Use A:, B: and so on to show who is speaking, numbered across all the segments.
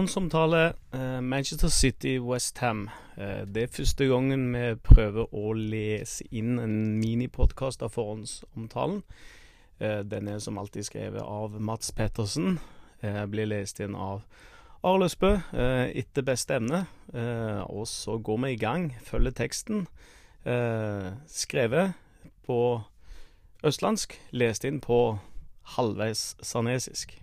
A: Forhåndsomtale eh, Manchester City-West Ham. Eh, det er første gangen vi prøver å lese inn en minipodkast av forhåndsomtalen. Eh, den er som alltid skrevet av Mats Pettersen. Blir lest inn av Arle Østbø etter beste evne. Og så går vi i gang, følger teksten. Skrevet på østlandsk, lest inn på halvveis sarnesisk.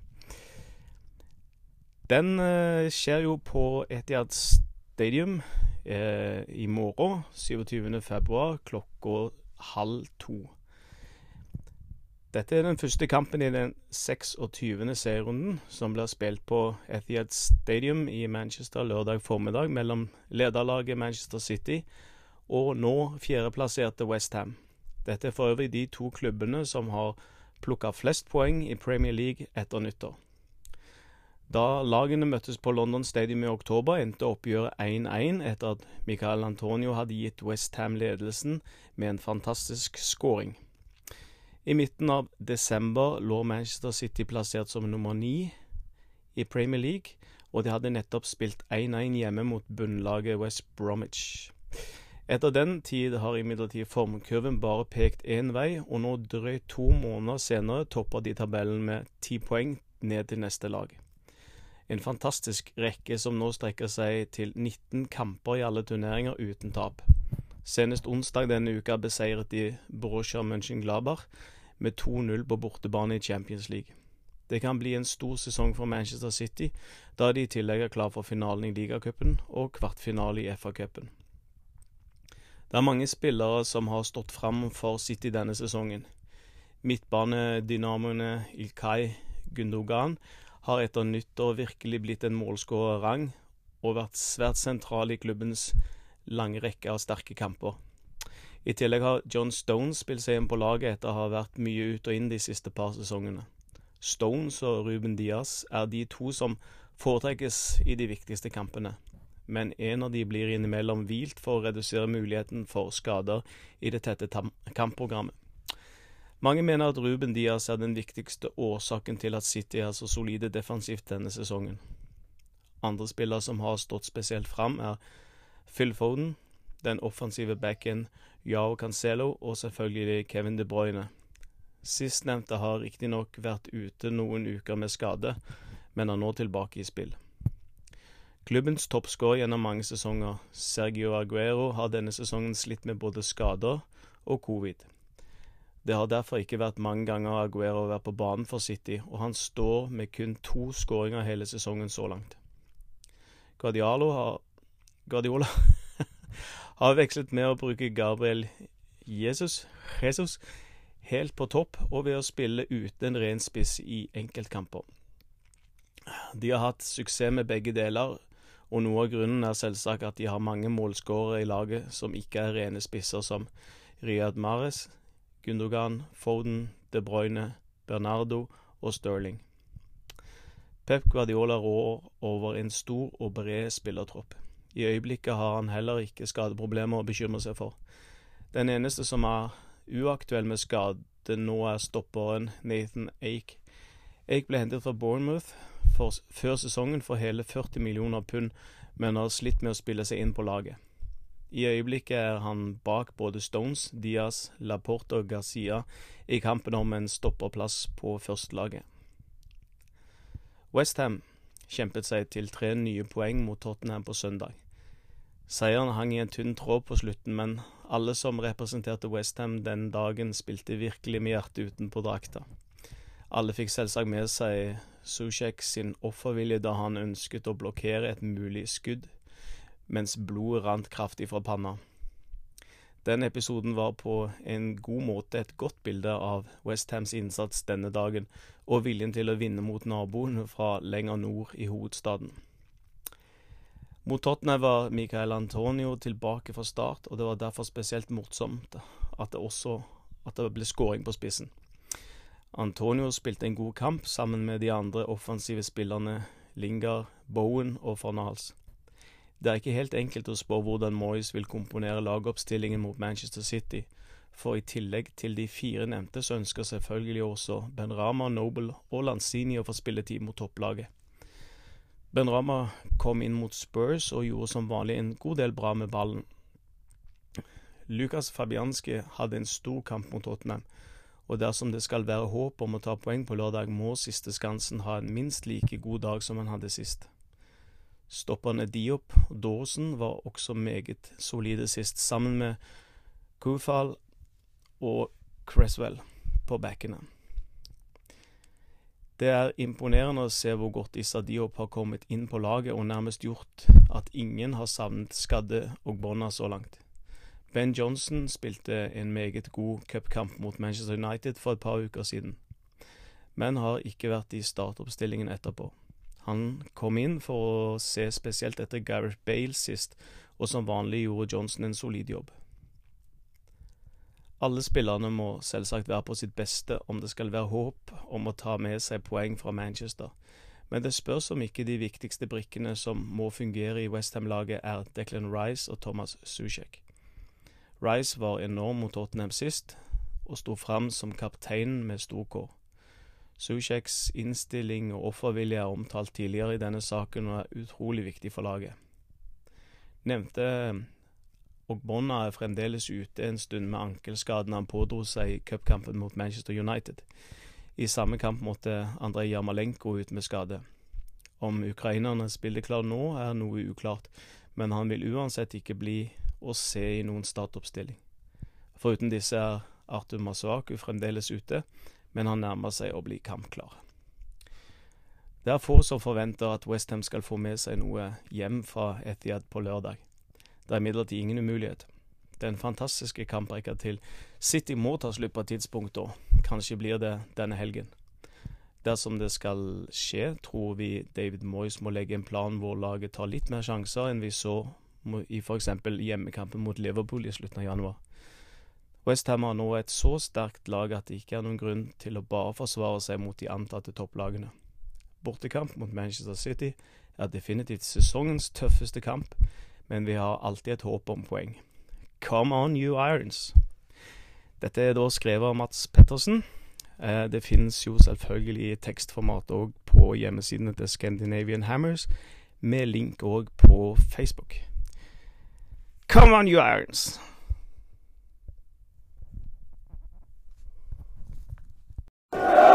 A: Den eh, skjer jo på Etiad Stadium eh, i morgen, 27. februar, klokka halv to. Dette er den første kampen i den 26. serierunden, som blir spilt på Etihad Stadium i Manchester lørdag formiddag mellom lederlaget Manchester City og nå fjerdeplasserte Westham. Dette er for øvrig de to klubbene som har plukka flest poeng i Premier League etter nyttår. Da lagene møttes på London Stadium i oktober, endte oppgjøret 1-1 etter at Michael Antonio hadde gitt Westham ledelsen med en fantastisk skåring. I midten av desember lå Manchester City plassert som nummer ni i Premier League, og de hadde nettopp spilt 1-1 hjemme mot bunnlaget West Bromwich. Etter den tid har imidlertid formkurven bare pekt én vei, og nå drøyt to måneder senere topper de tabellen med ti poeng ned til neste lag. En fantastisk rekke som nå strekker seg til 19 kamper i alle turneringer uten tap. Senest onsdag denne uka beseiret de Borussia Mönchenglaber med 2-0 på bortebane i Champions League. Det kan bli en stor sesong for Manchester City, da de i tillegg er klar for finalen i ligacupen og kvartfinale i FA-cupen. Det er mange spillere som har stått fram for City denne sesongen. Midtbanedynamoene Ilkay Gundogan har etter nyttår virkelig blitt en målskårerrang og vært svært sentral i klubbens lange rekke av sterke kamper. I tillegg har John Stones spilt seg inn på laget etter å ha vært mye ut og inn de siste par sesongene. Stones og Ruben Diaz er de to som foretrekkes i de viktigste kampene, men en av de blir innimellom hvilt for å redusere muligheten for skader i det tette kampprogrammet. Mange mener at Ruben Diaz er den viktigste årsaken til at City er så solide defensivt denne sesongen. Andre spillere som har stått spesielt fram, er Phil Foden, den offensive backen Yao Cancelo og selvfølgelig Kevin De Bruyne. Sistnevnte har riktignok vært ute noen uker med skade, men er nå tilbake i spill. Klubbens toppskårer gjennom mange sesonger, Sergio Aguero, har denne sesongen slitt med både skader og covid. Det har derfor ikke vært mange ganger Aguero har vært på banen for City, og han står med kun to skåringer hele sesongen så langt. Guardiolo har, Guardiola har vekslet med å bruke Gabriel Jesus, Jesus helt på topp og ved å spille uten en ren spiss i enkeltkamper. De har hatt suksess med begge deler, og noe av grunnen er selvsagt at de har mange målskårere i laget som ikke er rene spisser, som Riyad Mares, Gundogan, Foden, De Bruyne, Bernardo og Sterling. Pep Guardiola rår over en stor og bred spillertropp. I øyeblikket har han heller ikke skadeproblemer å bekymre seg for. Den eneste som er uaktuell med skade nå, er stopperen Nathan Ake. Ake ble hentet fra Bournemouth for, før sesongen for hele 40 millioner pund, men har slitt med å spille seg inn på laget. I øyeblikket er han bak både Stones, Diaz, Laporte og Garcia i kampen om en stopperplass på førstelaget. Westham kjempet seg til tre nye poeng mot Tottenham på søndag. Seieren hang i en tynn tråd på slutten, men alle som representerte Westham den dagen, spilte virkelig med hjertet utenpå drakta. Alle fikk selvsagt med seg Susjek sin offervilje da han ønsket å blokkere et mulig skudd mens blodet rant kraftig fra panna. Den episoden var på en god måte et godt bilde av Westhams innsats denne dagen, og viljen til å vinne mot naboen fra lenger nord i hovedstaden. Mot Tottenham var Michael Antonio tilbake fra start, og det var derfor spesielt morsomt at det også at det ble skåring på spissen. Antonio spilte en god kamp sammen med de andre offensive spillerne Lingard, Bowen og Fornals. Det er ikke helt enkelt å spå hvordan Moyes vil komponere lagoppstillingen mot Manchester City, for i tillegg til de fire nevnte, så ønsker selvfølgelig også Ben Rama, Noble og Lanzini å få spilletid mot topplaget. Ben Rama kom inn mot Spurs og gjorde som vanlig en god del bra med ballen. Lukas Fabianski hadde en stor kamp mot Tottenham, og dersom det skal være håp om å ta poeng på lørdag, må siste skansen ha en minst like god dag som han hadde sist. Stopperne Diop og Dawson var også meget solide sist, sammen med Kufal og Cresswell på backene. Det er imponerende å se hvor godt Issa Diop har kommet inn på laget og nærmest gjort at ingen har savnet skadde og bånda så langt. Ben Johnson spilte en meget god cupkamp mot Manchester United for et par uker siden, men har ikke vært i startoppstillingen etterpå. Han kom inn for å se spesielt etter Gareth Bale sist, og som vanlig gjorde Johnson en solid jobb. Alle spillerne må selvsagt være på sitt beste om det skal være håp om å ta med seg poeng fra Manchester, men det spørs om ikke de viktigste brikkene som må fungere i Westham-laget, er Declan Rice og Thomas Sushek. Rice var enorm mot Tottenham sist, og sto fram som kaptein med stor K. Susheks innstilling og offervilje er omtalt tidligere i denne saken og er utrolig viktig for laget. Nevnte Ogbonna er fremdeles ute en stund med ankelskaden han pådro seg i cupkampen mot Manchester United. I samme kamp måtte Andrej Jarmalenko ut med skade. Om ukrainerne spiller klar nå, er noe uklart, men han vil uansett ikke bli å se i noen startoppstilling. Foruten disse er Arthur Masuaku fremdeles ute, men han nærmer seg å bli kampklar. Det er få som forventer at Westham skal få med seg noe hjem fra Etiad på lørdag. Det er imidlertid ingen umulighet. Den fantastiske kamprekka til City må ta slutt på et tidspunkt, og kanskje blir det denne helgen. Dersom det skal skje, tror vi David Moyes må legge en plan hvor laget tar litt mer sjanser enn vi så i f.eks. hjemmekampen mot Liverpool i slutten av januar. Westham har nå et så sterkt lag at det ikke er noen grunn til å bare forsvare seg mot de antatte topplagene. Bortekamp mot Manchester City er definitivt sesongens tøffeste kamp, men vi har alltid et håp om poeng. Come on, you Irons! Dette er da skrevet av Mats Pettersen. Eh, det finnes jo selvfølgelig i tekstformat òg på hjemmesidene til Scandinavian Hammers, med link òg på Facebook. Come on, you Irons! Yeah.